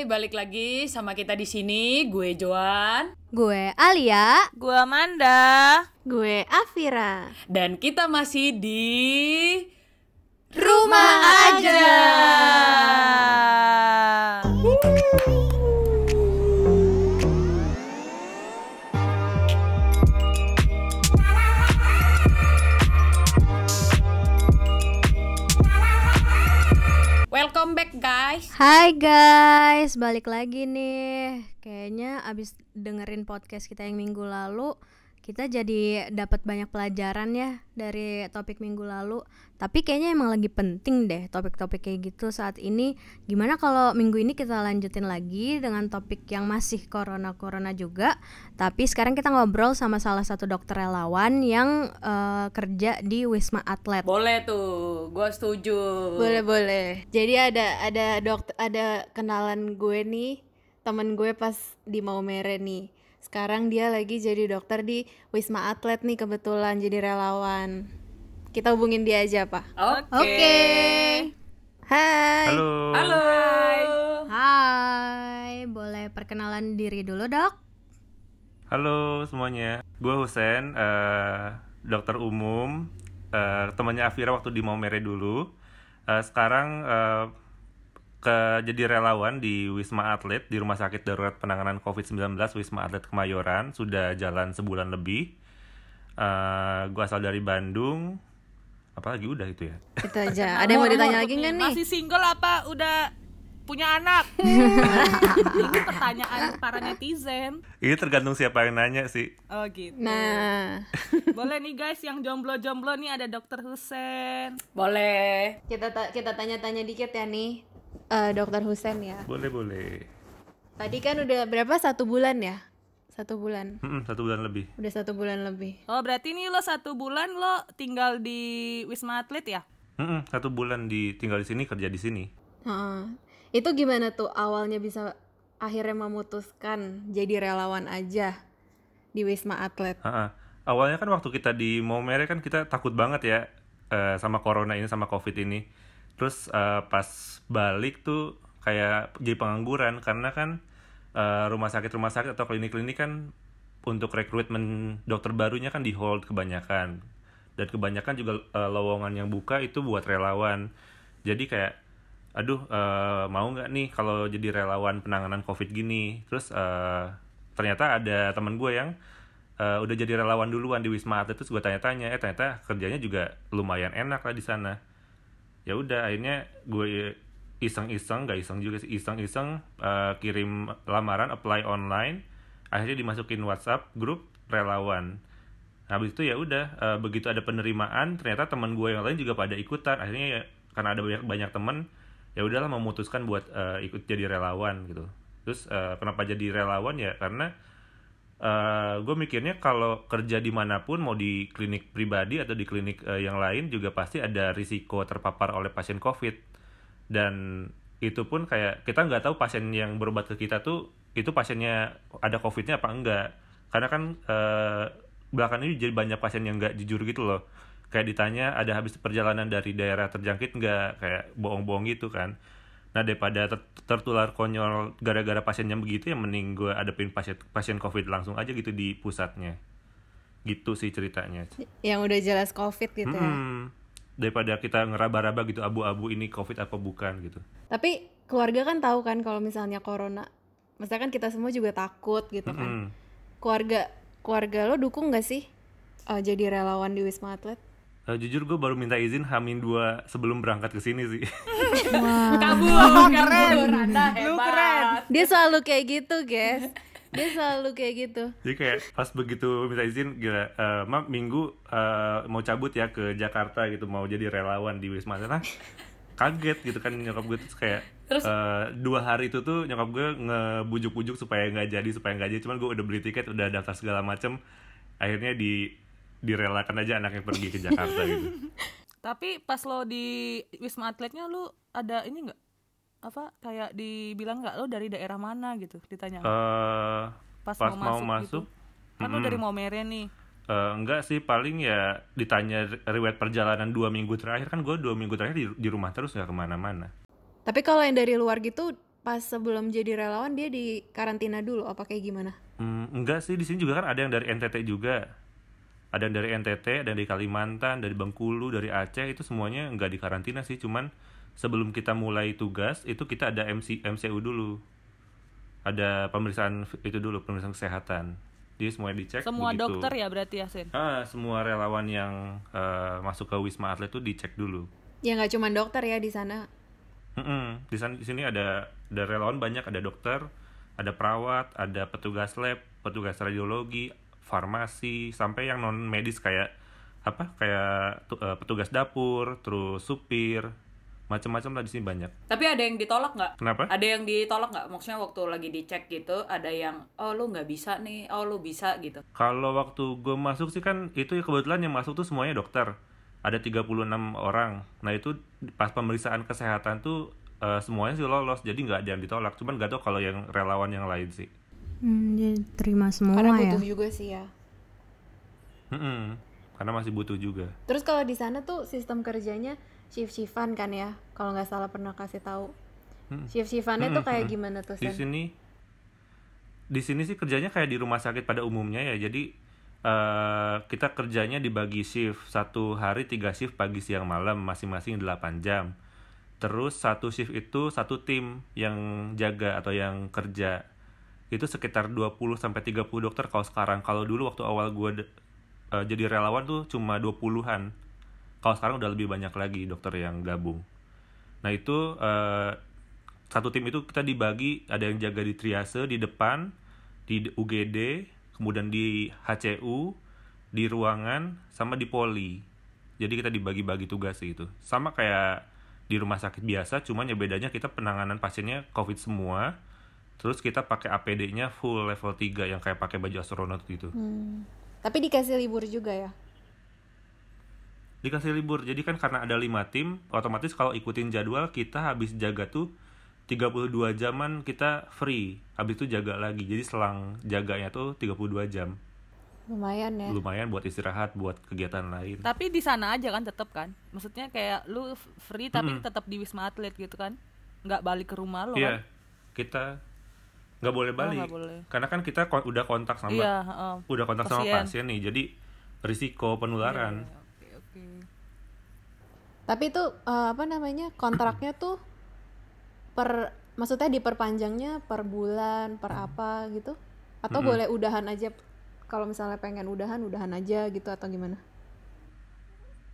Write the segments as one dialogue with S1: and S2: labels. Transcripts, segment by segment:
S1: Hai, balik lagi sama kita di sini. Gue Joan
S2: Gue Alia.
S3: Gue Amanda.
S4: Gue Afira.
S1: dan kita masih di
S3: Rumah aja.
S1: Welcome
S2: Hai guys, balik lagi nih. Kayaknya abis dengerin podcast kita yang minggu lalu, kita jadi dapat banyak pelajaran ya dari topik minggu lalu. Tapi kayaknya emang lagi penting deh topik-topik kayak gitu saat ini. Gimana kalau minggu ini kita lanjutin lagi dengan topik yang masih corona-corona juga, tapi sekarang kita ngobrol sama salah satu dokter relawan yang eh, kerja di Wisma Atlet.
S1: Boleh tuh, gue setuju.
S4: Boleh boleh. Jadi ada ada dokter ada kenalan gue nih, temen gue pas di Maumere nih. Sekarang dia lagi jadi dokter di Wisma Atlet nih kebetulan jadi relawan. Kita hubungin dia aja, Pak.
S1: Oke.
S2: Oke.
S4: Hai.
S5: Halo.
S1: Halo.
S2: Hai, boleh perkenalan diri dulu dok?
S5: Halo semuanya. Gue Husen, eh, dokter umum, eh, temannya Afira waktu di Maumere dulu. Eh, sekarang eh, ke jadi relawan di Wisma Atlet di Rumah Sakit Darurat Penanganan COVID-19 Wisma Atlet Kemayoran sudah jalan sebulan lebih. Eh, gue asal dari Bandung. Apalagi udah itu ya.
S4: Itu aja. Ada yang mau ditanya lagi nggak nih?
S3: Masih single apa udah punya anak? Ini pertanyaan para netizen.
S5: Ini tergantung siapa yang nanya sih.
S3: Oh gitu.
S4: Nah,
S3: Boleh nih guys yang jomblo-jomblo nih ada Dokter Husen.
S1: Boleh.
S4: kita ta- kita tanya-tanya dikit ya nih. Eh, dokter Husen ya.
S5: Boleh boleh.
S4: Tadi kan udah berapa? Satu bulan ya? Satu bulan.
S5: Mm-mm, satu bulan lebih.
S4: Udah satu bulan lebih.
S3: Oh berarti nih lo satu bulan lo tinggal di Wisma Atlet ya?
S5: Mm-mm, satu bulan di tinggal di sini kerja di sini.
S4: Heeh. Itu gimana tuh awalnya bisa akhirnya memutuskan jadi relawan aja di Wisma Atlet?
S5: Ha-ha. Awalnya kan waktu kita di Maumere kan kita takut banget ya eh, sama corona ini sama covid ini. Terus eh, pas balik tuh kayak jadi pengangguran karena kan eh, rumah sakit rumah sakit atau klinik-klinik kan untuk rekrutmen dokter barunya kan di hold kebanyakan dan kebanyakan juga eh, lowongan yang buka itu buat relawan. Jadi kayak aduh eh, mau nggak nih kalau jadi relawan penanganan covid gini. Terus eh, ternyata ada teman gue yang eh, udah jadi relawan duluan di Wisma Atlet terus gue tanya-tanya eh ternyata kerjanya juga lumayan enak lah di sana ya udah akhirnya gue iseng-iseng gak iseng juga sih iseng-iseng eh, kirim lamaran apply online akhirnya dimasukin WhatsApp grup relawan. Habis itu ya udah eh, begitu ada penerimaan ternyata teman gue yang lain juga pada ikutan. Akhirnya ya karena ada banyak banyak teman ya udahlah memutuskan buat eh, ikut jadi relawan gitu. Terus eh, kenapa jadi relawan ya? Karena gue mikirnya kalau kerja di mana pun mau di klinik pribadi atau di klinik eh, yang lain juga pasti ada risiko terpapar oleh pasien covid. Dan itu pun kayak kita nggak tahu pasien yang berobat ke kita tuh itu pasiennya ada covidnya apa enggak. Karena kan eh, belakangan ini jadi banyak pasien yang nggak jujur gitu loh. Kayak ditanya ada habis perjalanan dari daerah terjangkit nggak? Kayak bohong-bohong gitu kan nah daripada ter- tertular konyol gara-gara pasiennya begitu ya mending gue adepin pasien pasien covid langsung aja gitu di pusatnya gitu sih ceritanya
S4: Yang udah jelas COVID gitu ya.
S5: Hmm, daripada kita ngeraba-raba gitu abu-abu ini covid apa bukan gitu
S4: Tapi keluarga kan tahu kan kalau misalnya corona. Maksudnya kan kita semua juga takut gitu kan. Keluarga keluarga lo dukung gak sih eh, jadi relawan di Wisma Atlet?
S5: Eh, jujur gue baru minta izin Hamin dua sebelum berangkat ke sini sih.
S1: Kabur. keren. Anda
S3: Lu keren.
S4: Dia selalu kayak gitu, guys. Dia selalu kayak gitu.
S5: Jadi kayak pas begitu minta izin, gila, eh, ma minggu eh, mau cabut ya ke Jakarta gitu, mau jadi relawan di Wisma Atlet. Nah, kaget gitu kan nyokap gue terus kayak eh, dua hari itu tuh nyokap gue ngebujuk-bujuk supaya nggak jadi supaya nggak jadi cuman gue udah beli tiket udah daftar segala macem akhirnya di direlakan aja anaknya pergi ke Jakarta gitu
S3: Tapi pas lo di Wisma Atletnya lu ada ini nggak? Apa kayak dibilang nggak lo dari daerah mana gitu ditanya?
S5: eh
S3: pas,
S5: pas
S3: mau,
S5: mau
S3: masuk,
S5: masuk,
S3: gitu. Kan lo dari Maumere nih.
S5: Eh, enggak sih paling ya ditanya riwayat perjalanan dua minggu terakhir kan gue dua minggu terakhir di, di rumah terus nggak ke mana-mana
S4: Tapi kalau yang dari luar gitu pas sebelum jadi relawan dia di karantina dulu apa kayak gimana?
S5: Hmm, enggak sih di sini juga kan ada yang dari NTT juga. Ada yang dari NTT, ada yang dari Kalimantan, dari Bengkulu, dari Aceh itu semuanya enggak di karantina sih, cuman sebelum kita mulai tugas itu kita ada MC MCU dulu. Ada pemeriksaan itu dulu, pemeriksaan kesehatan. Jadi semuanya dicek
S3: Semua
S5: begitu.
S3: dokter ya berarti ya, Sen?
S5: Ah, semua relawan yang eh, masuk ke Wisma Atlet itu dicek dulu.
S4: Ya nggak cuma dokter ya di sana.
S5: Mm-mm. Di sana di sini ada ada relawan banyak, ada dokter, ada perawat, ada petugas lab, petugas radiologi, farmasi, sampai yang non medis kayak apa? Kayak eh, petugas dapur, terus supir, macam-macam lah di sini banyak.
S1: Tapi ada yang ditolak nggak?
S5: Kenapa?
S1: Ada yang ditolak nggak? Maksudnya waktu lagi dicek gitu, ada yang, oh lu nggak bisa nih, oh lu bisa gitu.
S5: Kalau waktu gue masuk sih kan itu ya kebetulan yang masuk tuh semuanya dokter. Ada 36 orang. Nah itu pas pemeriksaan kesehatan tuh eh, semuanya sih lolos. Jadi nggak ada yang ditolak. Cuman nggak tahu kalau yang relawan yang lain sih.
S2: Hmm, dia terima semua
S4: Karena
S2: ya.
S4: butuh juga sih ya.
S5: Mm-mm. Karena masih butuh juga.
S4: Terus kalau di sana tuh sistem kerjanya shift-shiftan kan ya? Kalau nggak salah pernah kasih tahu.
S5: Hmm.
S4: Shift-shiftannya tuh
S5: Mm-mm,
S4: kayak
S5: mm-mm.
S4: gimana tuh
S5: Di
S4: Sen?
S5: sini di sini sih kerjanya kayak di rumah sakit pada umumnya ya. Jadi eh, kita kerjanya dibagi shift. Satu hari tiga shift pagi siang malam masing-masing 8 jam. Terus satu shift itu satu tim yang jaga atau yang kerja. Itu sekitar 20 sampai 30 dokter kalau sekarang. Kalau dulu waktu awal gue jadi relawan tuh cuma 20-an. Kalau sekarang udah lebih banyak lagi dokter yang gabung. Nah itu eh, satu tim itu kita dibagi ada yang jaga di triase di depan, di UGD, kemudian di HCU, di ruangan, sama di poli. Jadi kita dibagi-bagi tugas itu. Sama kayak di rumah sakit biasa, cuman ya bedanya kita penanganan pasiennya COVID semua. Terus kita pakai APD-nya full level 3 yang kayak pakai baju astronot gitu.
S4: Hmm. Tapi dikasih libur juga ya?
S5: dikasih libur jadi kan karena ada lima tim otomatis kalau ikutin jadwal kita habis jaga tuh 32 jaman kita free habis itu jaga lagi jadi selang jaganya tuh 32 jam
S4: Lumayan ya.
S5: lumayan buat istirahat buat kegiatan lain
S3: Tapi di sana aja kan tetap kan? Maksudnya kayak lu free tapi
S5: Mm-mm.
S3: tetap di Wisma Atlet gitu kan? Nggak balik ke rumah lo
S5: iya
S3: kan?
S5: kita nggak boleh balik
S3: nggak boleh.
S5: karena kan kita kon- udah kontak sama
S3: Iya, heeh.
S5: udah kontak sama
S3: Pasien.
S5: pasien nih jadi risiko penularan
S3: Oke, oke.
S4: Tapi itu eh, apa namanya? Kontraknya tuh per maksudnya diperpanjangnya per bulan, per apa gitu? Atau
S5: Mm-mm.
S4: boleh udahan aja kalau misalnya pengen udahan, udahan aja gitu atau gimana?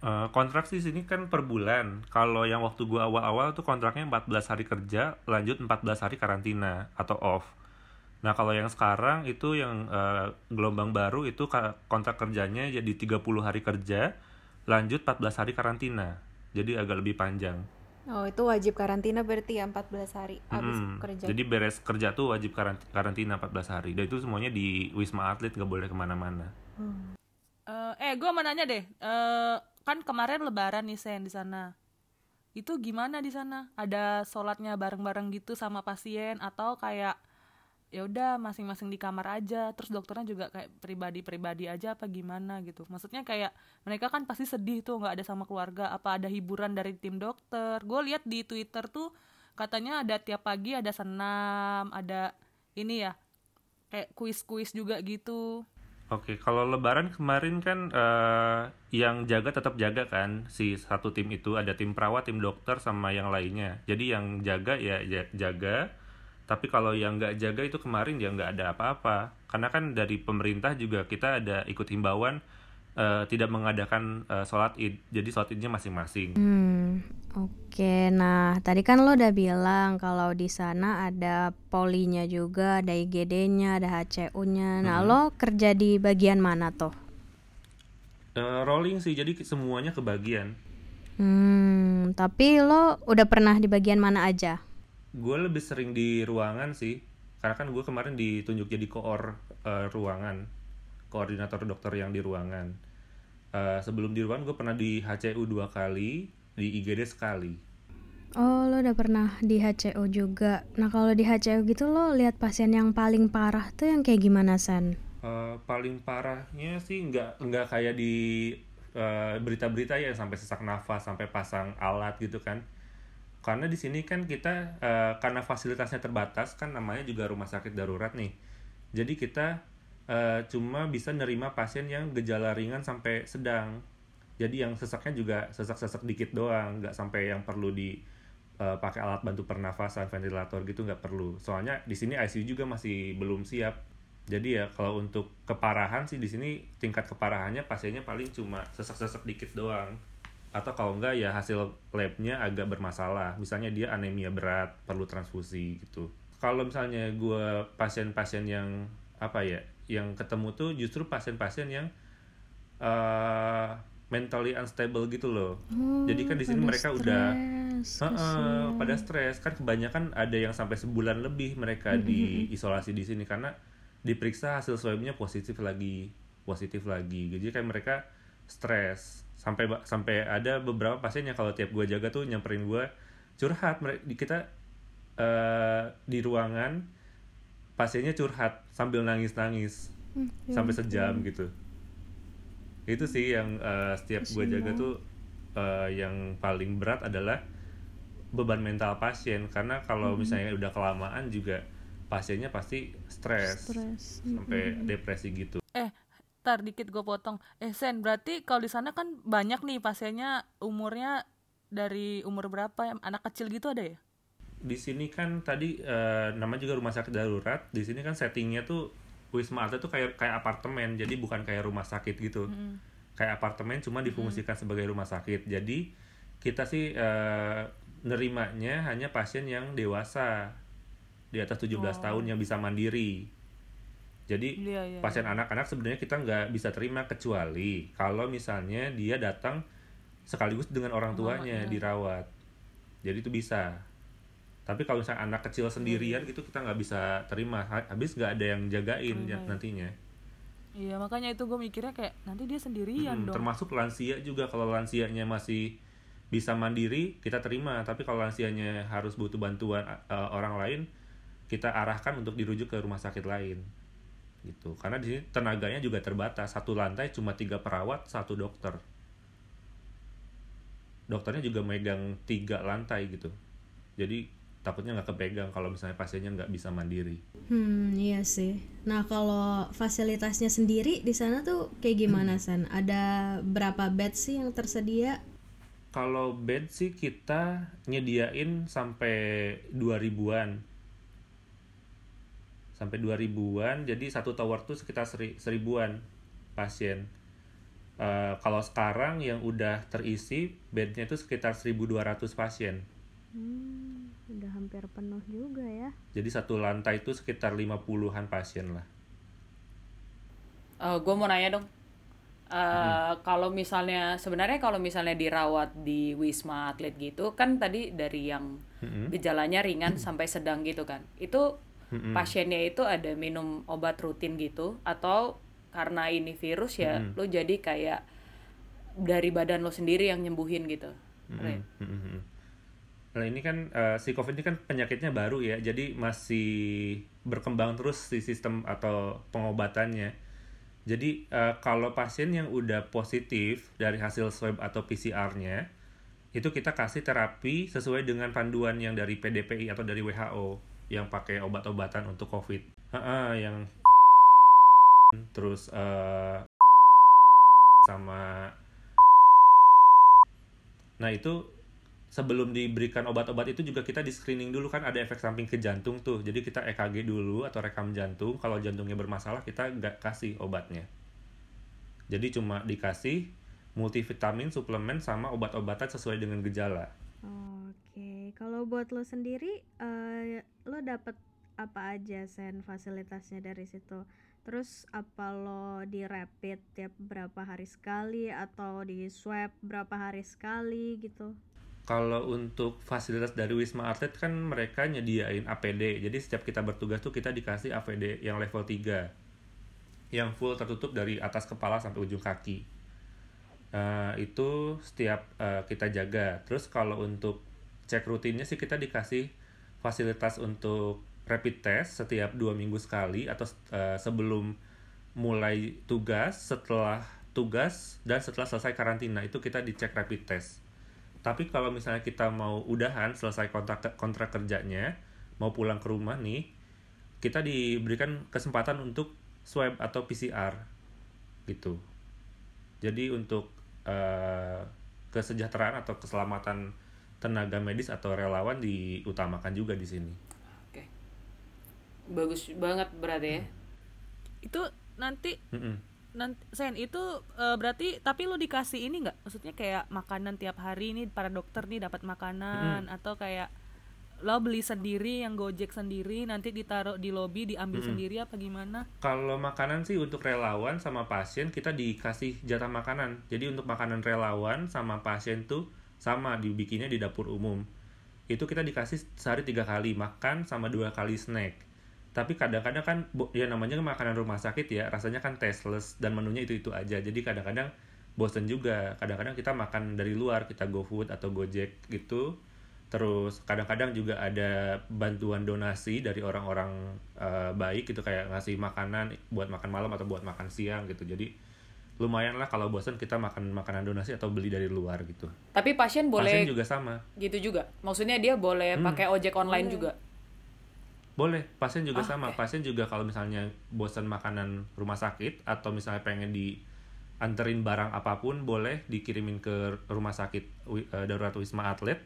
S5: Eh, kontrak sih sini kan per bulan. Kalau yang waktu gua awal-awal tuh kontraknya 14 hari kerja, lanjut 14 hari karantina atau off. Nah, kalau yang sekarang itu yang eh, gelombang baru itu kontrak kerjanya jadi 30 hari kerja, lanjut 14 hari karantina. Jadi agak lebih panjang.
S4: Oh, itu wajib karantina berarti ya 14 hari habis
S5: Mm-mm.
S4: kerja.
S5: Jadi beres kerja tuh wajib karanti- karantina 14 hari. Dan itu semuanya di Wisma Atlet nggak boleh ke mana-mana.
S3: Eh, eh, gue mau nanya deh. Eh, kan kemarin Lebaran nih Sen di sana. Itu gimana di sana? Ada sholatnya bareng-bareng gitu sama pasien atau kayak ya udah masing-masing di kamar aja. Terus dokternya juga kayak pribadi-pribadi aja apa gimana gitu. Maksudnya kayak mereka kan pasti sedih tuh nggak ada sama keluarga. Apa ada hiburan dari tim dokter? Gue lihat di Twitter tuh katanya ada tiap pagi ada senam, ada ini ya kayak kuis-kuis juga gitu.
S5: Oke, kalau Lebaran kemarin kan eh, yang jaga tetap jaga kan si satu tim itu ada tim perawat, tim dokter sama yang lainnya. Jadi yang jaga ya ja- jaga, tapi kalau yang nggak jaga itu kemarin ya nggak ada apa-apa. Karena kan dari pemerintah juga kita ada ikut himbauan eh, tidak mengadakan eh, sholat id, jadi sholat idnya masing-masing.
S2: Hmm, oke. Nah, tadi kan lo udah bilang kalau di sana ada polinya juga, ada IGD-nya, ada HCU-nya. Nah, lo kerja di bagian mana tuh?
S5: Eh, rolling sih, jadi semuanya kebagian.
S2: Hmm, tapi lo udah pernah di bagian mana aja?
S5: Gue lebih sering di ruangan sih, karena kan gue kemarin ditunjuk jadi koor eh, ruangan, koordinator dokter yang di ruangan. Eh, sebelum di ruangan gue pernah di HCU dua kali, di IGD sekali.
S2: Oh, lo udah pernah di HCU juga. Nah, kalau di HCU gitu lo lihat pasien yang paling parah tuh yang kayak gimana, San?
S5: Eh, paling parahnya sih nggak nggak kayak di eh, berita-berita ya sampai sesak nafas, sampai pasang alat gitu kan. karena di sini kan kita eh, karena fasilitasnya terbatas kan namanya juga rumah sakit darurat nih jadi kita eh, cuma bisa nerima pasien yang gejala ringan sampai sedang. Jadi yang sesaknya juga sesak-sesak dikit doang nggak sampai yang perlu di eh, pakai alat bantu pernafasan ventilator gitu nggak perlu. Soalnya di sini ICU juga masih belum siap. Jadi ya kalau untuk keparahan sih di sini tingkat keparahannya pasiennya paling cuma sesak-sesak dikit doang. Atau kalau enggak ya hasil labnya agak bermasalah. Misalnya dia anemia berat perlu transfusi gitu. Kalau misalnya gue pasien-pasien yang apa ya yang ketemu tuh justru pasien-pasien yang eh mentally unstable gitu loh. Jadi kan di sini mereka udah
S2: stres,
S5: Heeh,
S2: kasihan.
S5: pada stres. Kan kebanyakan ada yang sampai sebulan lebih mereka di isolasi di sini karena diperiksa hasil swabnya positif lagi positif lagi. Jadi kan mereka stres. Sampai sampai ada beberapa pasien yang kalau tiap gue jaga tuh nyamperin gue curhat. Mereka kita eh, di ruangan pasiennya curhat sambil nangis nangis
S2: Hmm, ya
S5: sampai sejam gitu itu sih yang eh, setiap gue jaga
S2: banget.
S5: tuh eh, yang paling berat adalah beban mental pasien karena kalau misalnya udah kelamaan juga pasiennya pasti stres
S2: Stres.
S5: sampai depresi gitu
S3: Eh, tar dikit gue potong. Eh, Sen, berarti kalau di sana kan banyak nih pasiennya umurnya dari umur berapa ya? Anak kecil gitu ada ya?
S5: Di sini kan tadi eh, nama juga rumah sakit darurat. Di sini kan settingnya tuh wisma atlet tuh kayak kayak apartemen. Jadi bukan kayak rumah sakit gitu. Kayak apartemen cuma difungsikan sebagai rumah sakit. Jadi kita sih eh, nerimanya hanya pasien yang dewasa. Di atas 17 tahun yang bisa mandiri. Jadi
S3: Iya, iya,
S5: pasien anak-anak sebenarnya kita nggak bisa terima kecuali kalau misalnya dia datang sekaligus dengan orang tuanya dirawat. Jadi itu bisa tapi kalau misalnya anak kecil sendirian gitu kita nggak bisa terima. Ha- habis nggak ada yang jagain ya, nantinya.
S3: Iya, makanya itu gue mikirnya kayak nanti dia sendirian
S5: Hmm,
S3: dong.
S5: termasuk lansia juga. Kalau lansianya masih bisa mandiri kita terima. Tapi kalau lansianya harus butuh bantuan uh, orang lain kita arahkan untuk dirujuk ke rumah sakit lain. Gitu. Karena di sini tenaganya juga terbatas. Satu lantai cuma tiga perawat satu dokter. Dokternya juga megang tiga lantai gitu. Jadi takutnya nggak kepegang kalau misalnya pasiennya nggak bisa mandiri
S2: Hmm, iya sih. Nah, kalau fasilitasnya sendiri di sana tuh kayak gimana, San? Ada berapa bed sih yang tersedia?
S5: Kalau bed sih kita nyediain sampai 2000-an. Sampai 2000-an, jadi satu tower tuh sekitar seri, seribuan pasien. Eh, kalau sekarang yang udah terisi, bednya itu sekitar 1200 pasien.
S2: Hmm, udah hampir penuh juga ya.
S5: Jadi satu lantai itu sekitar 50-an pasien lah.
S1: gue mau nanya dong. Eh, kalau misalnya sebenarnya kalau misalnya dirawat di wisma atlet gitu kan tadi dari yang gejalanya ringan sampai sedang gitu kan. Itu pasiennya itu ada minum obat rutin gitu? Atau karena ini virus ya lo jadi kayak dari badan lo sendiri yang nyembuhin gitu? Rin?
S5: Mm-mm. Nah ini kan eh, si COVID ini kan penyakitnya baru ya, jadi masih berkembang terus si sistem atau pengobatannya. Jadi eh, kalau pasien yang udah positif dari hasil swab atau PCR-nya, itu kita kasih terapi sesuai dengan panduan yang dari PDPI atau dari WHO yang pakai obat-obatan untuk COVID. Heeh, yang terus eh, sama Nah itu sebelum diberikan obat-obat itu juga kita di screening dulu kan ada efek samping ke jantung tuh. Jadi kita EKG dulu atau rekam jantung. Kalau jantungnya bermasalah kita nggak kasih obatnya. Jadi cuma dikasih multivitamin, suplemen sama obat-obatan sesuai dengan gejala.
S2: Oke, kalau buat lo sendiri, eh, lo dapet apa aja sen fasilitasnya dari situ? Terus apa lo di rapid tiap berapa hari sekali atau di swab berapa hari sekali gitu?
S5: Kalau untuk fasilitas dari Wisma Atlet kan mereka nyediain APD. Jadi setiap kita bertugas tuh kita dikasih APD yang level 3. Yang full tertutup dari atas kepala sampai ujung kaki. Eh, itu setiap eh, kita jaga. Terus kalau untuk cek rutinnya sih kita dikasih fasilitas untuk rapid test setiap dua minggu sekali atau eh, sebelum mulai tugas, setelah tugas dan setelah selesai karantina itu kita dicek rapid test. Tapi kalau misalnya kita mau udahan selesai kontrak kontrak kerjanya, mau pulang ke rumah nih, kita diberikan kesempatan untuk swab atau PCR gitu. Jadi untuk eh, kesejahteraan atau keselamatan tenaga medis atau relawan diutamakan juga di sini.
S1: Oke. Bagus banget berarti ya.
S3: Itu nanti
S5: Mm-mm.
S3: Nanti sen itu eh, berarti tapi lu dikasih ini nggak maksudnya kayak makanan tiap hari nih para dokter nih dapat makanan atau kayak lo beli sendiri yang gojek sendiri nanti ditaruh di lobi diambil sendiri apa gimana
S5: Kalau makanan sih untuk relawan sama pasien kita dikasih jatah makanan. Jadi untuk makanan relawan sama pasien tuh sama dibikinnya di dapur umum. Itu kita dikasih sehari tiga kali makan sama dua kali snack. Tapi kadang-kadang kan ya namanya makanan rumah sakit ya rasanya kan tasteless dan menunya itu itu aja. Jadi kadang-kadang bosen juga. Kadang-kadang kita makan dari luar kita GoFood atau Gojek gitu. Terus kadang-kadang juga ada bantuan donasi dari orang-orang eh, baik gitu kayak ngasih makanan buat makan malam atau buat makan siang gitu. Jadi lumayan lah kalau bosan kita makan makanan donasi atau beli dari luar gitu.
S1: Tapi pasien boleh
S5: Pasien juga sama.
S1: gitu juga. Maksudnya dia boleh pakai ojek online juga.
S5: Boleh, pasien juga sama. Pasien juga kalau misalnya bosan makanan rumah sakit atau misalnya pengen dianterin barang apa pun boleh dikirimin ke rumah sakit eh, darurat Wisma Atlet.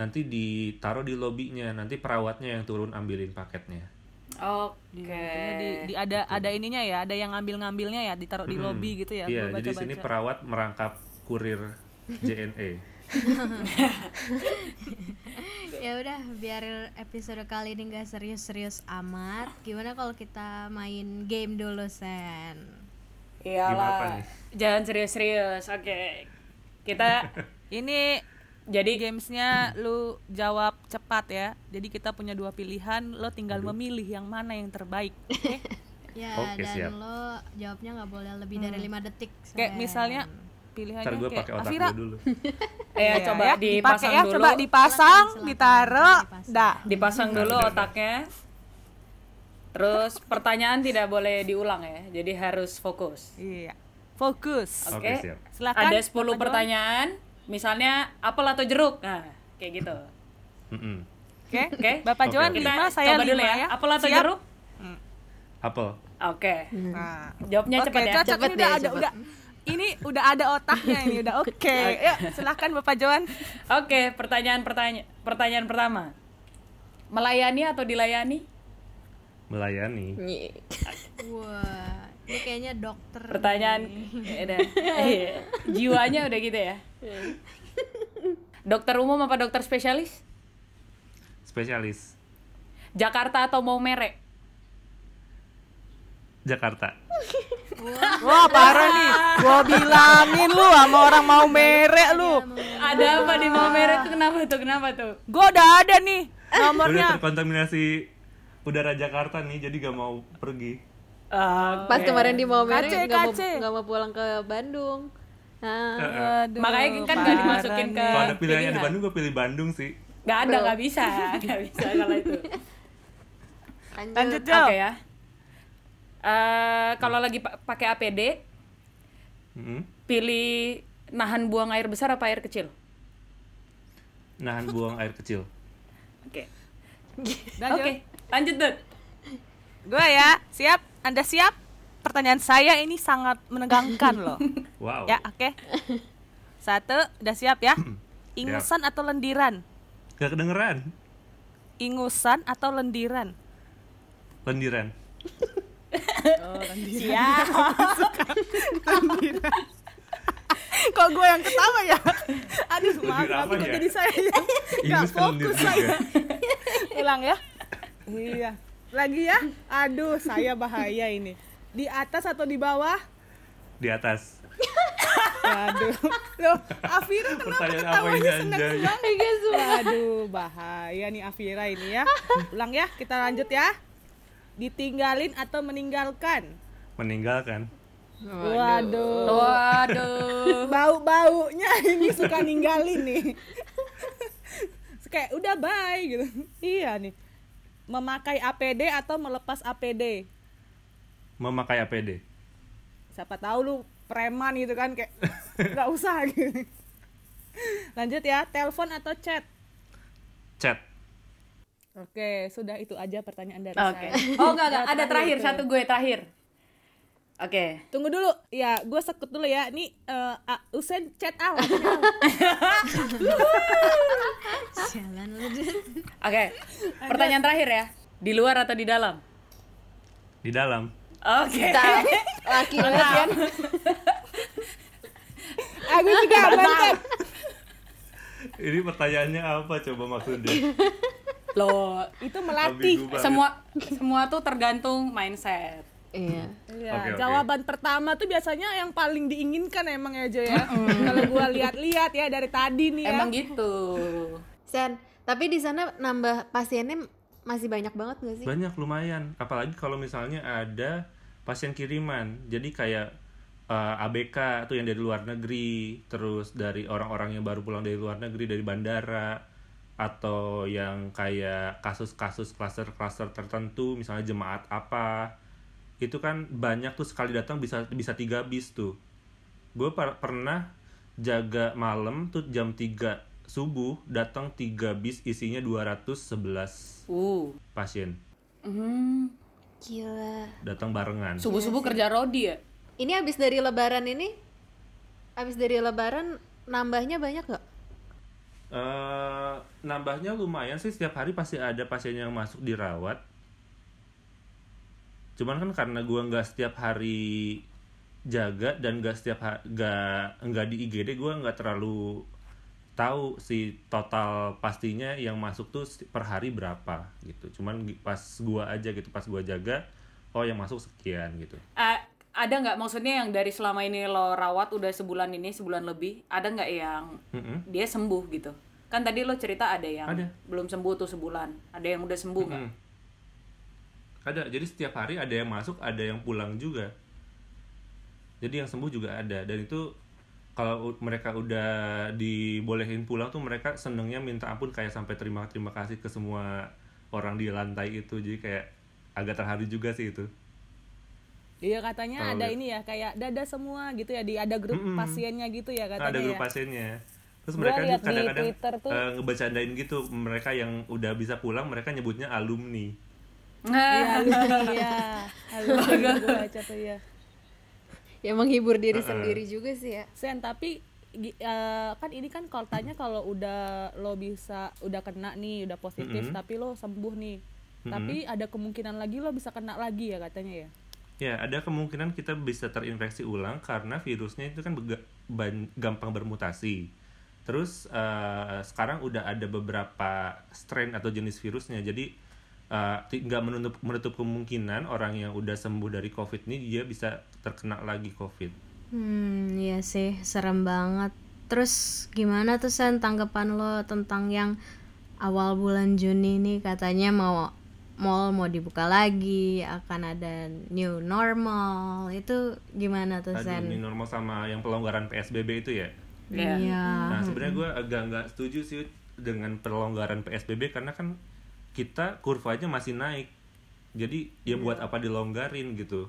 S5: Nanti ditaruh di lobinya, nanti perawatnya yang turun ambilin paketnya.
S1: Oke.
S3: Maksudnya di, di ada ada ininya ya ada yang ngambil ngambilnya ya ditaruh di
S5: Mm-mm.
S3: lobi gitu ya
S5: Iya, jadi sini perawat merangkap kurir JNE.
S2: ya udah biar episode kali ini nggak serius-serius amat. Gimana kalau kita main game dulu sen?
S1: Iyalah. Jangan serius-serius. Oke. Kita
S3: ini
S1: jadi
S3: gamesnya lu jawab cepat ya. Jadi kita punya dua pilihan. Lo tinggal memilih yang mana yang terbaik. Oke?
S2: Ya
S5: Oke,
S2: dan
S5: siap.
S2: lo jawabnya nggak boleh lebih dari lima detik
S3: kayak misalnya pilihannya
S5: Ntar gue
S3: kayak
S5: pakai otak gue dulu.
S1: ya
S3: Iya,
S1: coba
S3: ya,
S1: dipasang
S3: ya
S1: dulu.
S3: coba dipasang
S2: Silakan,
S3: ditaruh
S2: dipasang.
S3: dah
S1: Dipasang dulu otaknya. Terus pertanyaan tidak boleh diulang ya. Jadi harus fokus.
S3: iya fokus
S1: Oke.
S5: Oke, siap.
S3: silakan
S1: Ada 10
S3: Bapak John.
S1: pertanyaan. Misalnya apel atau jeruk. Nah, kayak gitu.
S5: Mm-mm.
S3: oke
S1: Oke.
S3: bapak
S5: Oke,
S3: Joan
S5: oke.
S1: Kita
S3: lima saya
S1: coba
S3: lima
S1: dulu ya.
S3: ya
S1: Apel atau
S3: Siap?
S1: jeruk?
S5: Apel.
S1: Oke.
S3: nah
S1: Jawabnya
S3: Oke,
S1: cepat ya.
S3: cocok
S4: Cepet
S3: ini
S4: deh,
S3: udah ada
S4: cepet.
S3: udah ini udah ada otaknya ini udah oke yuk silakan bapak Joan
S1: Oke, pertanyaan pertanyaan pertanyaan pertama. Melayani atau dilayani?
S5: Melayani.
S2: Wah ini kayaknya dokter
S1: Pertanyaan ya udah. Iya. Jiwanya udah gitu ya. Dokter umum apa dokter spesialis?
S5: Spesialis.
S1: Jakarta atau Maumere?
S5: Jakarta.
S3: wah parah nih gua bilangin lu sama orang mau merek lu
S1: Ada apa di Maumere tuh kenapa tuh? Kenapa tuh?
S3: gua udah ada nih
S5: Udah
S3: nomornya
S5: terkontaminasi udara Jakarta nih, jadi gak mau pergi.
S1: Ah,
S4: Pas kemarin di Maumere
S3: Kace,
S4: nggak mau
S3: kace.
S4: nggak mau pulang ke Bandung. Nah,
S3: Aduh,
S1: Makanya kan nggak
S3: parah
S1: dimasukin ke-.
S5: Kalau ada pilihannya di
S1: pilihan.
S5: Bandung, gue pilih Bandung sih.
S1: Nggak ada, nggak bisa, nggak bisa kalau itu.
S4: lanjut.
S3: lanjut
S1: Oke
S3: Jo
S1: ya. Eh, kalau lagi pa- pakai APD,
S5: Mm-mm.
S1: pilih nahan buang air besar apa air kecil?
S5: Nahan buang air kecil.
S1: Oke.
S3: Jo.
S1: Oke, lanjut Dut.
S3: Gue ya, siap? Anda siap? Pertanyaan saya ini sangat menegangkan loh.
S5: Wow.
S3: Ya, oke. Satu, udah siap ya? Ingusan atau lendiran?
S5: Gak kedengeran.
S3: Ingusan atau lendiran?
S5: Lendiran.
S1: Siap.
S3: Kok gue yang ketawa ya? Aduh, maaf,
S5: apa
S3: kok
S5: ya?
S3: jadi saya yang nggak fokus saya. Ulang ya? Iya. Lagi ya? Aduh, saya bahaya ini. Di atas atau di bawah?
S5: Di atas.
S3: Waduh. Loh, Afira kenapa ketawanya seneng banget? Waduh, bahaya nih Afira ini ya. Ulang ya, kita lanjut ya. Ditinggalin atau meninggalkan?
S5: Meninggalkan.
S3: Waduh.
S1: Waduh.
S3: Bau-baunya ini suka ninggalin nih. Kayak udah bye gitu. Iya nih. Memakai APD atau melepas APD?
S5: Memakai APD.
S3: Siapa tahu lu preman gitu kan kayak nggak usah gitu. Lanjut ya, telepon atau chat?
S5: Chat.
S3: Oke, sudah itu aja pertanyaan dari
S1: Oke.
S3: saya.
S1: Oh enggak enggak,
S3: Ya,
S1: ada terakhir
S3: itu.
S1: satu gue terakhir. Oke.
S3: Tunggu dulu, ya gue sekut dulu ya. Ini eh, ah, Usen chat Al.
S2: Lu Jun.
S1: Oke. Pertanyaan terakhir ya. Di luar atau di dalam?
S5: Di dalam.
S1: Oke.
S4: Laki banget kan?
S3: Aku juga mantap.
S5: Ini pertanyaannya apa coba maksudnya?
S1: Loh,
S3: Itu melatih.
S1: Semua semua tuh tergantung mindset.
S4: Iya.
S3: Iya,
S5: Oke, oke.
S3: jawaban pertama tuh biasanya yang paling diinginkan emang ya Jo ya. Kalau gua lihat-lihat ya dari tadi nih ya.
S1: Emang gitu.
S4: Sen, tapi di sana nambah pasiennya masih banyak banget gak sih?
S5: Banyak lumayan. Apalagi kalau misalnya ada pasien kiriman. Jadi kayak eh, ABK tuh yang dari luar negeri, terus dari orang-orang yang baru pulang dari luar negeri dari bandara atau yang kayak kasus-kasus klaster-klaster tertentu misalnya jemaat apa itu kan banyak tuh sekali datang bisa bisa tiga bis tuh gue pernah jaga malam tuh jam 3 subuh datang tiga bis isinya 211
S1: Uh.
S5: pasien
S1: Hmm.
S4: Gila.
S5: datang barengan
S1: Subuh-subuh kerja rodi ya?
S4: Ini abis dari lebaran ini, abis dari lebaran nambahnya banyak gak?
S5: Eh, nambahnya lumayan sih setiap hari pasti ada pasien yang masuk dirawat. Cuman kan karena gua nggak setiap hari jaga dan nggak setiap nggak nggak di IGD gua nggak terlalu tahu si total pastinya yang masuk tuh per hari berapa gitu. Cuman pas gua aja gitu pas gua jaga oh yang masuk sekian gitu.
S1: Eh, ada nggak maksudnya yang dari selama ini lo rawat udah sebulan ini sebulan lebih ada nggak yang
S5: Mm-mm.
S1: dia sembuh gitu kan tadi lo cerita ada yang
S5: Ada.
S1: belum sembuh tuh sebulan ada yang udah sembuh nggak
S5: Mm-mm. Ada, jadi setiap hari ada yang masuk, ada yang pulang juga. Jadi yang sembuh juga ada, dan itu kalau mereka udah dibolehin pulang tuh mereka senengnya minta ampun kayak sampai terima terima kasih ke semua orang di lantai itu, jadi kayak agak terharu juga sih itu.
S3: Iya katanya
S5: Kalau
S3: ada
S5: lihat.
S3: ini ya kayak dada semua gitu ya di ada grup
S5: Mm-mm.
S3: pasiennya gitu ya
S5: Nah,
S3: katanya
S5: ada grup
S3: ya.
S5: pasiennya. Terus
S3: Gua
S5: mereka tuh kadang-kadang
S3: Twitter tuh.
S5: eh, ngebercandain gitu mereka yang udah bisa pulang mereka nyebutnya alumni.
S3: Iya, iya. Halo, gue baca tuh ya.
S4: Ya menghibur diri sendiri juga sih ya.
S3: Sen tapi eh, kan ini kan kalau tanya kalau udah lo bisa udah kena nih udah positif tapi lo sembuh nih tapi ada kemungkinan lagi lo bisa kena lagi ya katanya ya
S5: Ya, ada kemungkinan kita bisa terinfeksi ulang karena virusnya itu kan gampang bermutasi. Terus eh, sekarang udah ada beberapa strain atau jenis virusnya, jadi eh, nggak menutup menutup kemungkinan orang yang udah sembuh dari COVID ini dia bisa terkena lagi COVID.
S2: Hmm, iya sih, serem banget. Terus gimana tuh Sen tanggapan lo tentang yang awal bulan Juni nih katanya mau mall mau dibuka lagi, akan ada new normal. Itu gimana tuh
S5: Aduh,
S2: Sen?
S5: ini normal sama yang pelonggaran PSBB itu ya.
S1: Iya.
S2: Iya.
S5: Nah, sebenarnya gue agak nggak setuju sih dengan pelonggaran PSBB karena kan kita kurvanya masih naik. Jadi ya buat apa dilonggarin gitu.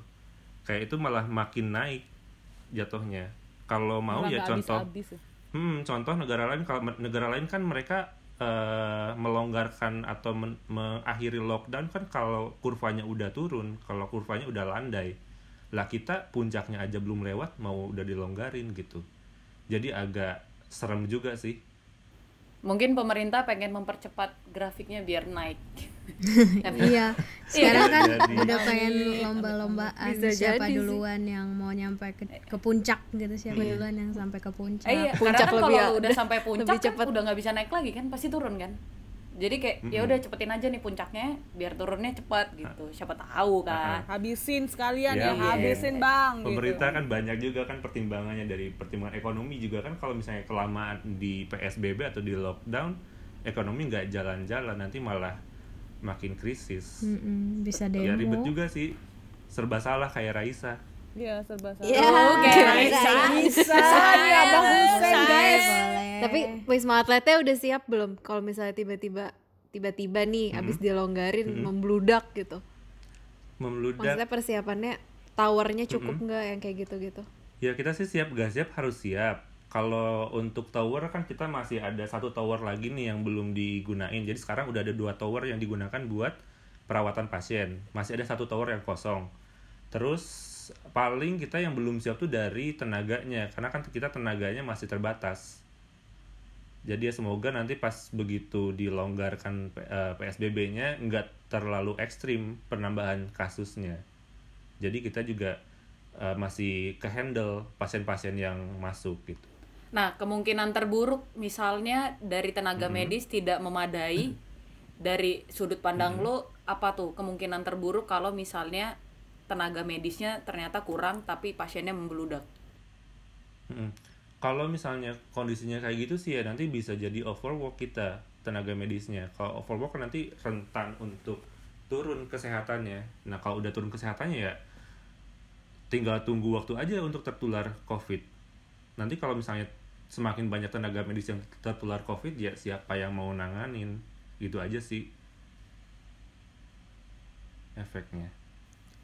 S5: Kayak itu malah makin naik jatuhnya. Kalau mau
S3: Malah
S5: ya contoh
S3: habis-habis ya.
S5: Hmm, contoh negara lain kalau negara lain kan mereka eh, melonggarkan atau men- mengakhiri lockdown kan kalau kurvanya udah turun, kalau kurvanya udah landai. Lah kita puncaknya aja belum lewat mau udah dilonggarin gitu. Jadi agak serem juga sih.
S1: Mungkin pemerintah pengen mempercepat grafiknya biar naik
S2: Iya, sekarang kan
S5: Jadi.
S2: udah pengen lomba-lombaan siapa
S4: jadi sih.
S2: duluan yang mau nyampe ke, ke puncak gitu, siapa duluan yang sampai ke puncak.
S1: Eh, iya,
S4: puncak
S1: karena kan
S4: lebih-
S1: kalau udah sampai puncak
S4: lebih
S1: kan
S4: cepet.
S1: udah nggak bisa naik lagi kan pasti turun kan jadi kayak ya udah cepetin aja nih puncaknya biar turunnya cepat gitu siapa tahu kan
S3: habisin sekalian ya,
S5: Ya,
S3: habisin bang
S5: Pemerintah
S3: gitu.
S5: kan banyak juga kan pertimbangannya dari pertimbangan ekonomi juga kan kalau misalnya kelamaan di PSBB atau di lockdown ekonomi nggak jalan-jalan nanti malah makin krisis.
S2: Mm-mm, bisa
S5: Ya
S2: demo.
S5: ribet juga sih. Serba salah kayak Raisa.
S3: Iya serba salah.
S4: Ya,
S1: kayak Raisa.
S3: Bisa nih abang Husen guys.
S2: Boleh.
S4: Tapi Wisma Atletnya udah siap belum? Kalau misalnya tiba-tiba tiba-tiba nih abis dilonggarin membludak gitu.
S5: Memeludak.
S4: Maksudnya persiapannya towernya cukup nggak yang kayak gitu-gitu?
S5: Ya kita sih siap gak siap harus siap. kalau untuk tower kan kita masih ada satu tower lagi nih yang belum digunain. Jadi sekarang udah ada dua tower yang digunakan buat perawatan pasien. Masih ada satu tower yang kosong. Terus paling kita yang belum siap tuh dari tenaganya, karena kan kita tenaganya masih terbatas. Jadi ya semoga nanti pas begitu dilonggarkan eh, PSBB-nya nggak terlalu ekstrim penambahan kasusnya. Jadi kita juga eh, masih kehandle pasien-pasien yang masuk gitu.
S1: Nah, kemungkinan terburuk misalnya dari tenaga medis tidak memadai dari sudut pandang lo apa tuh kemungkinan terburuk kalau misalnya tenaga medisnya ternyata kurang tapi pasiennya membeludak.
S5: Mm-mm. Kalau misalnya kondisinya kayak gitu sih ya nanti bisa jadi overwork kita tenaga medisnya. Kalau overwork kan nanti rentan untuk turun kesehatannya. Nah kalau udah turun kesehatannya ya tinggal tunggu waktu aja untuk tertular COVID. Nanti kalau misalnya semakin banyak tenaga medis yang tertular COVID ya siapa yang mau nanganin gitu aja sih efeknya.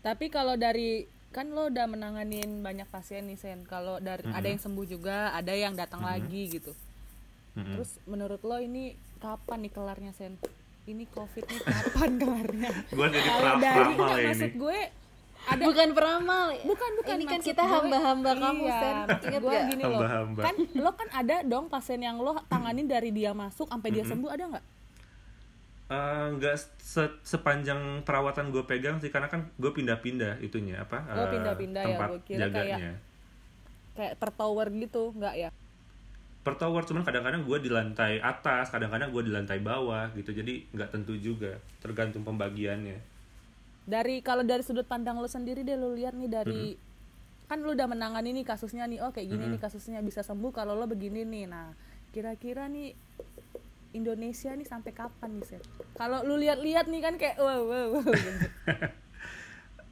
S3: Tapi kalau dari kan lo udah menanganin banyak pasien nih Sen. Kalau dari ada yang sembuh juga, ada yang datang lagi gitu.
S5: Mm-mm.
S3: Terus menurut lo ini kapan nih kelarnya Sen? Ini covid nih kapan kelarnya?
S5: Gua jadi pra-
S3: dari
S5: peramal
S3: nggak,
S5: ya
S3: maksud
S5: ini.
S3: gue ada
S4: Bukan peramal.
S3: bukan bukan
S4: Ini kan kita
S3: gue-
S4: hamba-hamba kamu,
S3: iya,
S4: Sen. Ingat
S3: gue gini loh
S5: Hamba-hamba.
S3: kan lo kan ada dong pasien yang lo tanganin dari dia masuk sampai dia sembuh ada nggak
S5: Eh, nggak se- sepanjang perawatan gue pegang sih karena kan gue pindah-pindah itunya apa
S3: Oh,
S5: eh,
S3: pindah-pindah ya,
S5: tempat
S3: gua kira kayak-
S5: jaganya.
S3: kayak per tower gitu nggak ya?
S5: Per tower cuman kadang-kadang gue di lantai atas kadang-kadang gue di lantai bawah gitu jadi nggak tentu juga tergantung pembagiannya.
S3: Dari kalau dari sudut pandang lo sendiri deh lo lihat nih dari kan lo udah menangani nih kasusnya nih oh kayak gini nih kasusnya bisa sembuh kalau lo begini nih. Nah kira-kira nih Indonesia nih sampai kapan nih Sen? Kalau lu lihat-lihat nih kan kayak wow wow, wow gitu.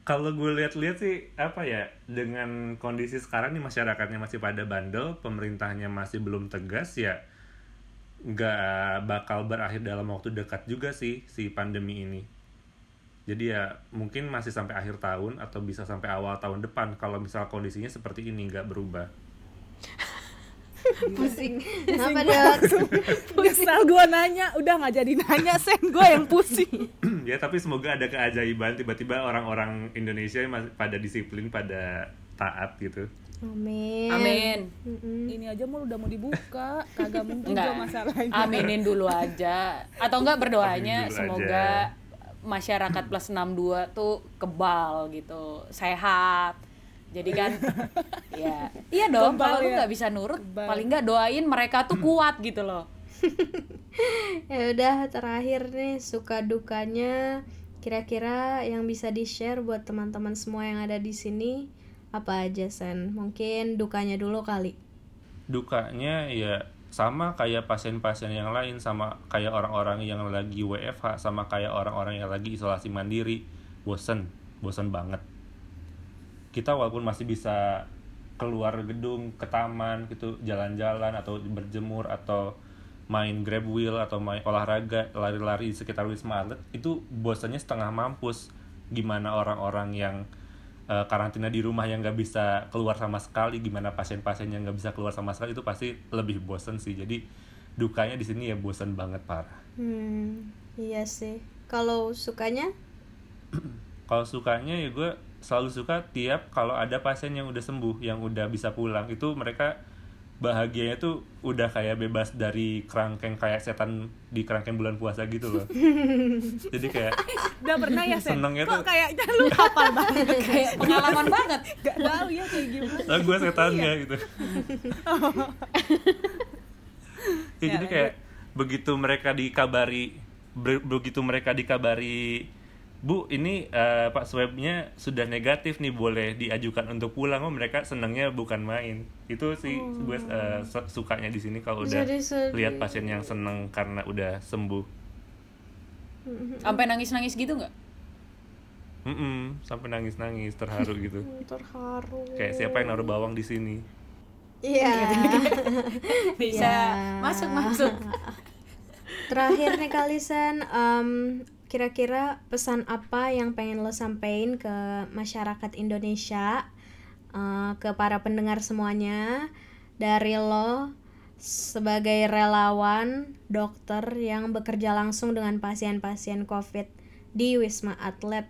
S5: kalau gue lihat-lihat sih apa ya dengan kondisi sekarang nih masyarakatnya masih pada bandel pemerintahnya masih belum tegas ya nggak bakal berakhir dalam waktu dekat juga sih si pandemi ini jadi ya mungkin masih sampai akhir tahun atau bisa sampai awal tahun depan kalau misal kondisinya seperti ini nggak berubah
S4: Pusing. Kenapa dok?
S3: Nyesel gue nanya, udah nggak jadi nanya Sen, gue yang pusing.
S5: ya tapi semoga ada keajaiban tiba-tiba orang-orang Indonesia pada disiplin pada taat gitu
S4: Amin.
S1: Amin.
S4: Mm-mm.
S3: Ini aja mau udah mau dibuka, kagak mungkin
S1: Enggak.
S3: gue masalahnya.
S1: Aminin dulu aja. Atau enggak berdoanya semoga masyarakat plus 62 tuh kebal gitu, sehat. Jadi kan ya iya dong kalau lu
S3: ya.
S1: nggak bisa nurut
S3: Kebal.
S1: paling nggak doain mereka tuh kuat gitu loh.
S2: Ya udah terakhir nih suka dukanya kira-kira yang bisa di-share buat teman-teman semua yang ada di sini apa aja Sen? Mungkin dukanya dulu kali.
S5: dukanya ya sama kayak pasien-pasien yang lain sama kayak orang-orang yang lagi WFH sama kayak orang-orang yang lagi isolasi mandiri bosen bosen banget kita walaupun masih bisa keluar gedung ke taman gitu jalan-jalan atau berjemur atau main grab wheel atau main olahraga lari-lari di sekitar wisma atlet itu bosannya setengah mampus gimana orang-orang yang eh, karantina di rumah yang nggak bisa keluar sama sekali gimana pasien-pasien yang nggak bisa keluar sama sekali itu pasti lebih bosan sih jadi dukanya di sini ya bosan banget parah
S2: Hmm, iya sih. Kalau sukanya?
S5: kalau sukanya ya gue selalu suka tiap kalau ada pasien yang udah sembuh yang udah bisa pulang itu mereka bahagianya tuh udah kayak bebas dari kerangkeng kayak setan di kerangkeng bulan puasa gitu loh. Jadi kayak
S3: Udah pernah ya Sen?
S5: Senengnya
S3: Kok
S5: tuh-
S3: kayaknya lu hafal banget?
S1: Kayak pengalaman banget.
S3: Gak tahu ya kayak gimana.
S5: Lah gue setannya gitu. Ya, jadi kayak begitu mereka dikabari begitu mereka dikabari Bu, ini eh, Pak swabnya sudah negatif nih, boleh diajukan untuk pulang. Oh, mereka senangnya bukan main. Itu sih gue eh, su- sukanya di sini kalau udah lihat pasien yang seneng karena udah sembuh.
S1: Sampai nangis-nangis gitu nggak?
S5: Mm-mm, sampai nangis-nangis, terharu gitu.
S2: Terharu.
S5: Kayak siapa yang naruh bawang di sini?
S2: Iya.
S1: Bisa
S2: Ya.
S1: masuk masuk.
S2: Terakhir nih kali Sen, em, kira-kira pesan apa yang pengen lo sampein ke masyarakat Indonesia, eh, ke para pendengar semuanya, dari lo sebagai relawan dokter yang bekerja langsung dengan pasien-pasien COVID di Wisma Atlet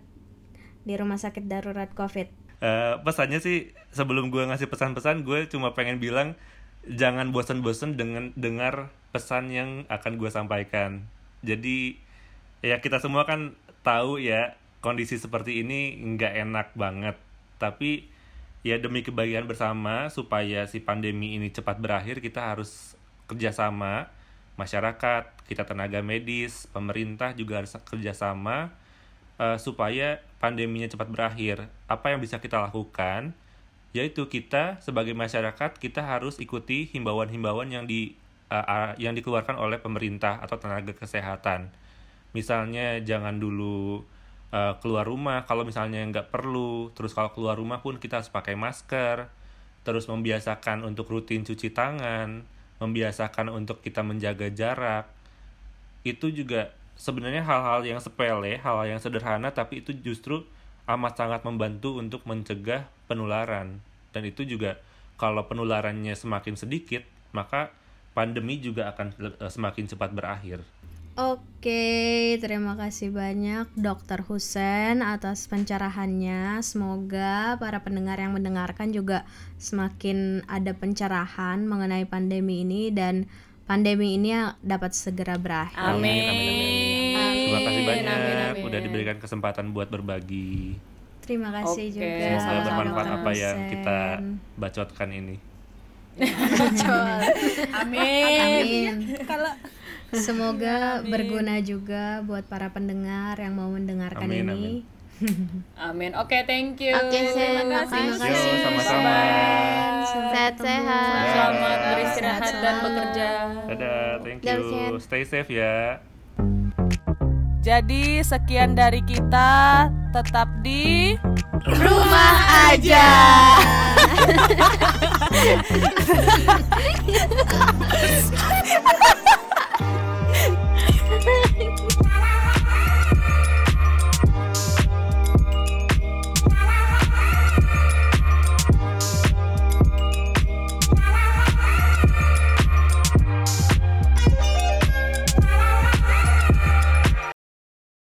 S2: di Rumah Sakit Darurat COVID.
S5: Eh, pesannya sih sebelum gue ngasih pesan-pesan gue cuma pengen bilang jangan bosan-bosan dengan dengar pesan yang akan gue sampaikan jadi ya kita semua kan tahu ya kondisi seperti ini nggak enak banget. Tapi ya demi kebahagiaan bersama supaya si pandemi ini cepat berakhir kita harus kerjasama masyarakat kita tenaga medis pemerintah juga harus kerjasama eh, supaya pandeminya cepat berakhir. Apa yang bisa kita lakukan? Yaitu kita sebagai masyarakat kita harus ikuti himbauan-himbauan yang di uh, uh, yang dikeluarkan oleh pemerintah atau tenaga kesehatan. Misalnya jangan dulu uh, keluar rumah kalau misalnya nggak perlu. Terus kalau keluar rumah pun kita harus pakai masker. Terus membiasakan untuk rutin cuci tangan, membiasakan untuk kita menjaga jarak. Itu juga sebenarnya hal-hal yang sepele, hal-hal yang sederhana tapi itu justru amat sangat membantu untuk mencegah penularan dan itu juga kalau penularannya semakin sedikit maka pandemi juga akan eh, semakin cepat berakhir.
S2: Oke, terima kasih banyak Dokter Husen atas pencerahannya. Semoga para pendengar yang mendengarkan juga semakin ada pencerahan mengenai pandemi ini dan pandemi ini dapat segera berakhir.
S1: Amin.
S5: Amin, amin, amin. Terima kasih banyak
S1: Amin, amin.
S5: udah diberikan kesempatan buat berbagi.
S2: Terima kasih
S1: Oke,
S2: juga.
S5: Semoga bermanfaat apa yang kita bacotkan ini.
S1: Amin.
S2: Amin.
S3: Kalau
S2: Semoga berguna juga buat para pendengar yang mau mendengarkan
S5: Amin,
S2: ini.
S1: Amin. Oke, thank you.
S4: Oke, terima
S2: Terima
S4: kasih.
S2: kasih.
S5: Yo, sama-sama.
S4: Sehat-sehat.
S1: Selamat beristirahat
S2: Sehat
S1: dan bekerja.
S5: Dadah, thank
S4: Dadah,
S5: you.
S4: Chen.
S5: Stay safe ya.
S3: jadi sekian dari kita tetap di
S4: Rumah aja.